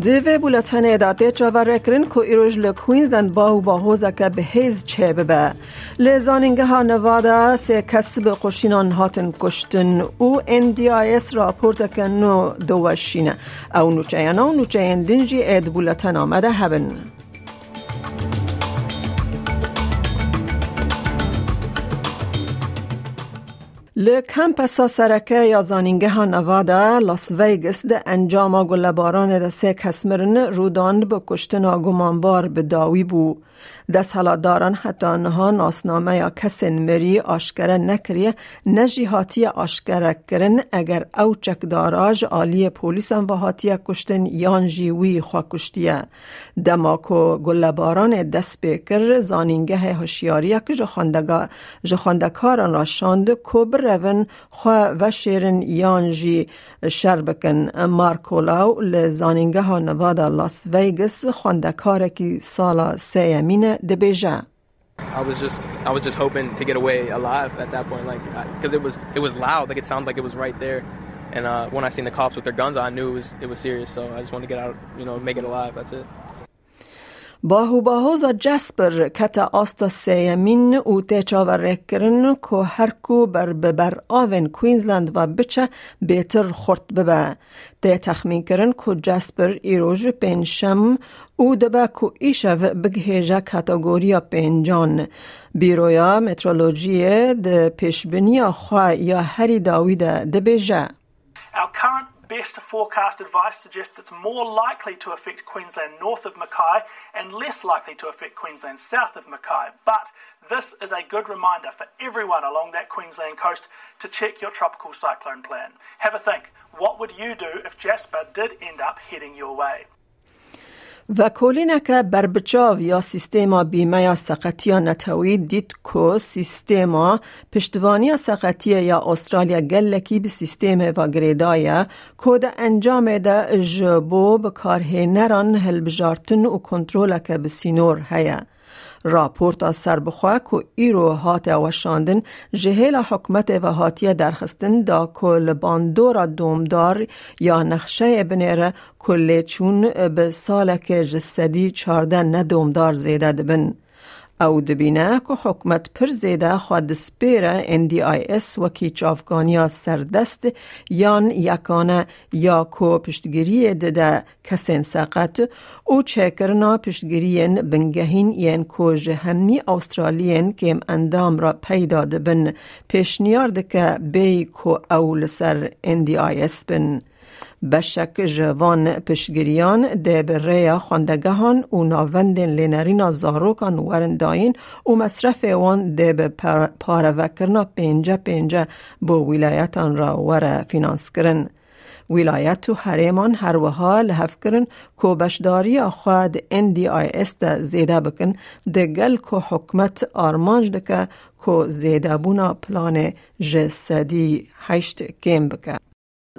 دوی بولتن اداته چاور کرن که با و با هوزه که به هیز چه ببه لزانینگه ها نوادا سه کس به قشینان هاتن کشتن او NDIS راپورت که نو دوشینه او نوچه و نوچه دنجی اد بولتن آمده هبن ل کمپسا سرکه یا زانینگه نوادا لاس ویگس ده انجام گلباران ده کسمرن روداند به کشتن گمانبار به داوی بو دست دارن حتی آنها ناسنامه یا کس مری آشکره نکریه نجی هاتی آشکره کرن. اگر او چکداراج آلی پولیس و هاتی کشتن یان جیوی خواه کشتیه دماکو گلباران دست بکر زانینگه هشیاری که جخاندکاران را شاند کبر رون خواه و شیرن یان جی شر بکن. مارکولاو لزانینگه ها نوادا لاس ویگس I was just I was just hoping to get away alive at that point, like because it was it was loud, like it sounded like it was right there. And uh, when I seen the cops with their guns, I knew it was it was serious. So I just wanted to get out, you know, make it alive. That's it. باهو باهوزا جسپر کتا آستا سیمین او تیچا و رکرن که هرکو بر ببر آوین کوینزلند و بچه بیتر خورد ببه. تی تخمین کرن که جسپر ایروژ پینشم او دبه که ایشو بگهیجه کتاگوریا پینجان بیرویا مترولوژی ده پیشبنی خواه یا هری داویده دبیجه. Our best forecast advice suggests it's more likely to affect Queensland north of Mackay and less likely to affect Queensland south of Mackay. But this is a good reminder for everyone along that Queensland coast to check your tropical cyclone plan. Have a think. What would you do if Jasper did end up heading your way? و کلینک بربچاو یا سیستما بیمه یا سقطی نتوی دید که سیستما پشتوانی سقطی یا استرالیا گلکی به سیستم و گریدای کود انجام ده جبو به کاره نران هلبجارتن و کنترول که به سینور هیا. راپورت سر بخواه که ایرو هات وشاندن جهیل حکمت و هاتی درخستن دا کل باندورا دومدار یا نقشه بنیره کل چون به سالک جسدی چارده ندومدار زیده دبن. او دبینه که حکمت پر زیده خود سپیره NDIS وکی چافگانیا سردست یان یکانه یا کو پشتگیری دده کسین سقط او چکرنا پشتگیرین بنگهین ین کو جهمی استرالین که اندام را پیدا دبن پیشنیار دکه بی کو او لسر NDIS بن. بشک جوان پشگیریان ده بره خواندگهان و ناوندن لینرین زاروکان ورنداین و مصرف وان ده به پاروکرنا پینجا پینجا با ولایتان را ور فینانس کرن. ولایت و حریمان هر وها لحف کرن که بشداری خود NDIS ده زیده بکن ده گل که حکمت آرمانج دکه که زیده بونا پلان جسدی هشت کم بکن.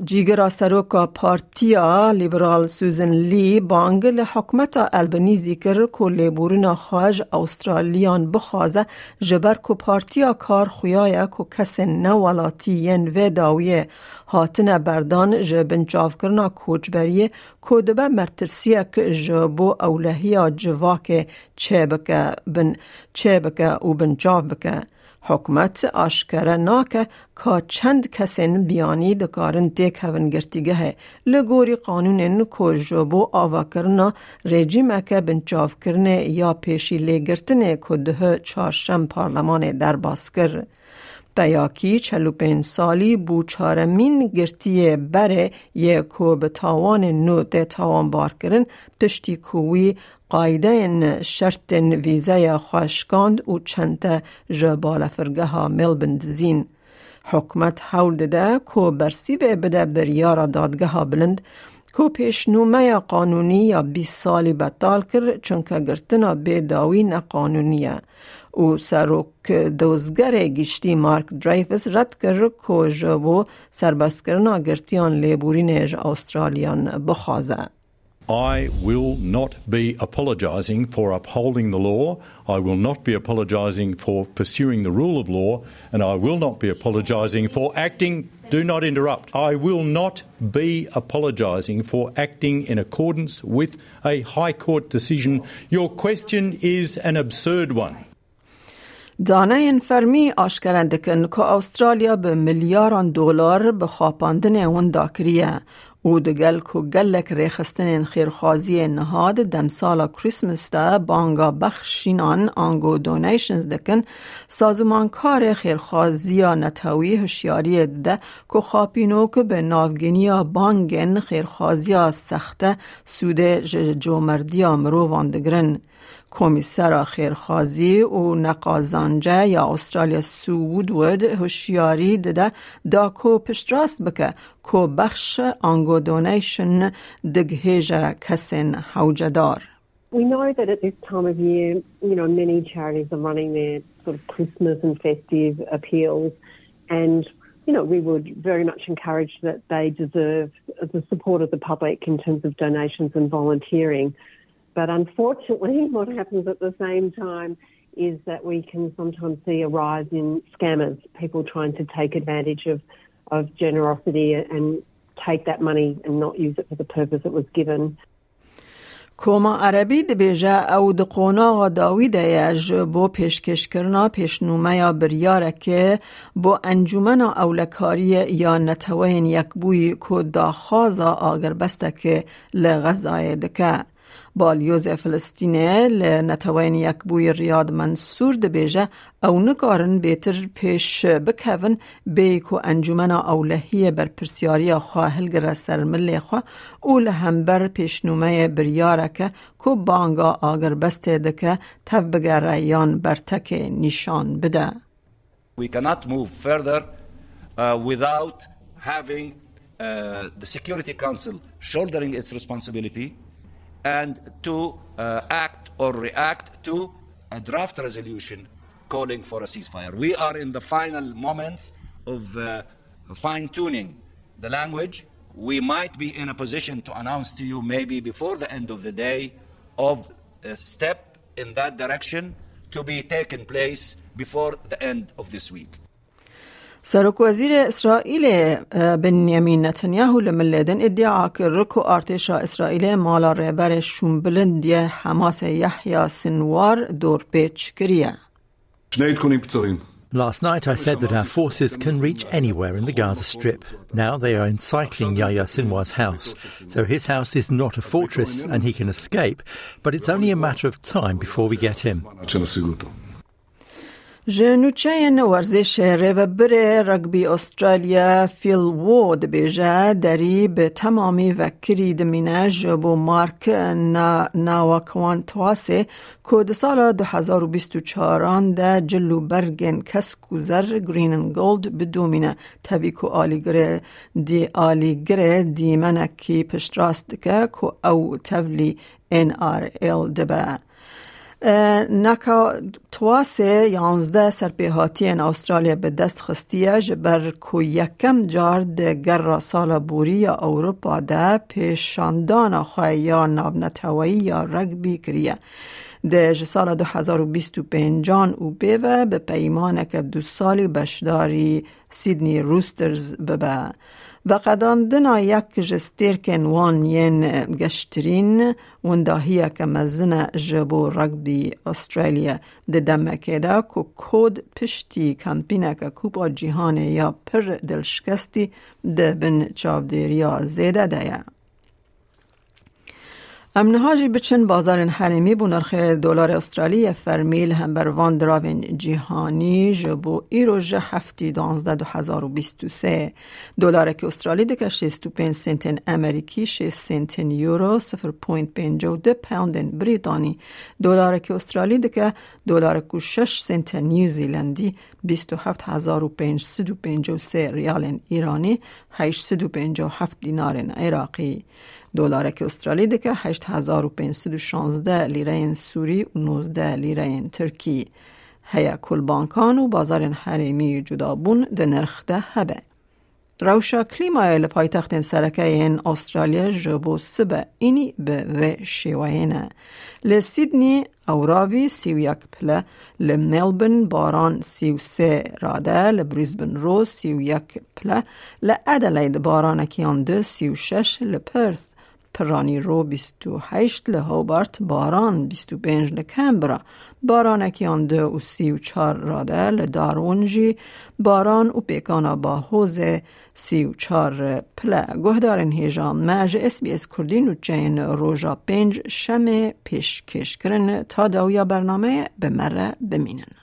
جیگر سروکا پارتیا لیبرال سوزن لی بانگ لحکمت البنیزی کر کو لیبورنا خواج استرالیان بخوازه جبر کو پارتیا کار خویای کو کس نوالاتی ین و داویه هاتن بردان جبن جاف کرنا کوچبریه کو دبه مرترسیه که جبو اولهیا جواک چه بکه بن چه بکه و بن جاف بکه حکمت آشکره ناکه که چند کسین بیانی دکارن تیک هون گرتیگه لگوری قانون که جبو آوا کرنا رژیم که بنچاف کرنه یا پیشی لگرتنه که ده چارشم پارلمان در باسکر. بیاکی چلوپین سالی بو چارمین گرتی بره یکو به تاوان نو ده تاوان بار کرن پشتی کوی قایده شرط ویزه خوشکاند و چند جبال فرگه ملبند زین. حکمت حول داده که برسی به بده بریار ها بلند کو پیشنومه قانونی یا 20 سالی بطال کرد چونکه گرتنا به داوی نقانونیه او سروک دوزگر گشتی مارک درایفس رد کرد که جبو سربست گرتیان لیبورین استرالیان بخوازه. I will not be apologising for upholding the law. I will not be apologising for pursuing the rule of law. And I will not be apologising for acting. Do not interrupt. I will not be apologising for acting in accordance with a High Court decision. Your question is an absurd one. دانه فرمی آشکرنده کن که استرالیا به میلیاران دلار به خواپاندن اون داکریه او دگل کو گلک ریخستن خیرخوازی نهاد. دم سالا کریسمس دا بانگا بخشینان آنگو دونیشنز دکن. سازمان کار خیرخوازی نتاوی هشیاری ده که خاپینو که به ناوگینی بانگن خیرخوازی سخته سوده جومردی مرو واندگرن کمیسر خیرخوازی و نقازانجه یا استرالیا سود ود هوشیاری دده دا کو پشت بکه کو بخش آنگو دونیشن دگهیجه کسین حوجدار We know that at this time of year, you know, many charities are running their sort of Christmas and festive appeals, and you know, we would very much encourage that they deserve the support of the public in terms of donations and volunteering. But unfortunately, what happens at the same time is that we can sometimes see a rise in scammers, people trying to take advantage of, of generosity and take that money and not use it for the purpose it was given. کوما عربی دبیجه او دقونا داوی دیج بو پیشکش کرنا پیشنومه یا بریاره که بو انجومن اولکاری یا نتوین یک بوی بالیوز فلسطینه لنتوین یک بوی ریاد منصور دبیجه او نکارن بیتر پیش بکون بی کو انجومن اولهی بر پرسیاری خواه هلگر سر ملی خواه او لهمبر پیشنومه بریاره که کو بانگا آگر بسته دکه تف بگر ریان برتک نشان بده. We cannot move further uh, without having uh, the Security Council shouldering its responsibility. And to uh, act or react to a draft resolution calling for a ceasefire. We are in the final moments of uh, fine tuning the language. We might be in a position to announce to you, maybe before the end of the day, of a step in that direction to be taken place before the end of this week. سرک وزیر اسرائیل بنیامین نتانیاهو لملیدن ادعا کرد که ارتش اسرائیل مالا رهبر شومبلندی حماس یحیی سنوار دور پیچ کریه. Last night I said that our forces can reach anywhere in the Gaza Strip. Now they are encircling Yahya Sinwar's house. So his house is not a fortress and he can escape, but it's only a matter of time before we get him. جنوچه ورزش ریوبر رگبی استرالیا فیل وود بیجه دری به تمامی وکری دمینه جبو مارک ناوکوان تواسه که سال 2024 ده جلو برگن کس کوزر گرین گولد بدومینه تاوی آلی گره دی آلی گره دی منکی پشت راست که که او تولی NRL دبه نکا تواسه یانزده سرپیهاتی ان استرالیا به دست خستیه جبر کو یکم جار ده گر سال بوری اوروپا ده پیشاندان خواه یا نابنتوایی یا رگبی کریه. ده سال 2025 او بیوه به پیمانه که دو سالی بشداری سیدنی روسترز ببه. و قداندنا یک جستیرکن وان ین گشترین ونداهیه که مزن جبو رگبی استرالیا ده دمکه ده که کود پشتی کمپینه که کوپا جیهان یا پر دلشکستی ده بن چاودیریا زیده ده امنهاجی بچن بازار حریمی بو نرخ دلار استرالی فرمیل هم بر وان دراوین جهانی جبو ایرو جه هفتی دانزده دو هزار و بیست و سه دلار که استرالی دکه شیست و پین سنتن امریکی شیست سنتن یورو سفر پوینت پینجا و ده پاوندن بریتانی دلار که استرالی دکه دلار که شش سنتن نیوزیلندی بیست و هفت هزار و پینج سد و پینجا و سه ریال ایرانی هشت سد و پینجا و هفت دینار عراقی دلارک استرالی دکه 8516 لیره سوری و 19 لیره ترکی هیا کل بانکان و بازار حریمی جدابون ده نرخ ده هبه. روشا کلیمای لپایتخت سرکه این استرالیا جبو سبه اینی به و شیوهینه. لسیدنی اوراوی سیو یک پله لملبن باران سیو سه راده لبریزبن رو سیو یک پله لعدلید باران اکیان دو سیو شش لپرث پرانی رو 28 لهوبارت باران 25 لکمبرا باران اکیان دو و سی و چار راده لدارونجی باران و پیکانا با حوز سی و چار پله. گهدارن هیجان مج اس بی اس کردین و چین روژا پنج شمه پیش کش کرن تا دویا برنامه به مره بمینن.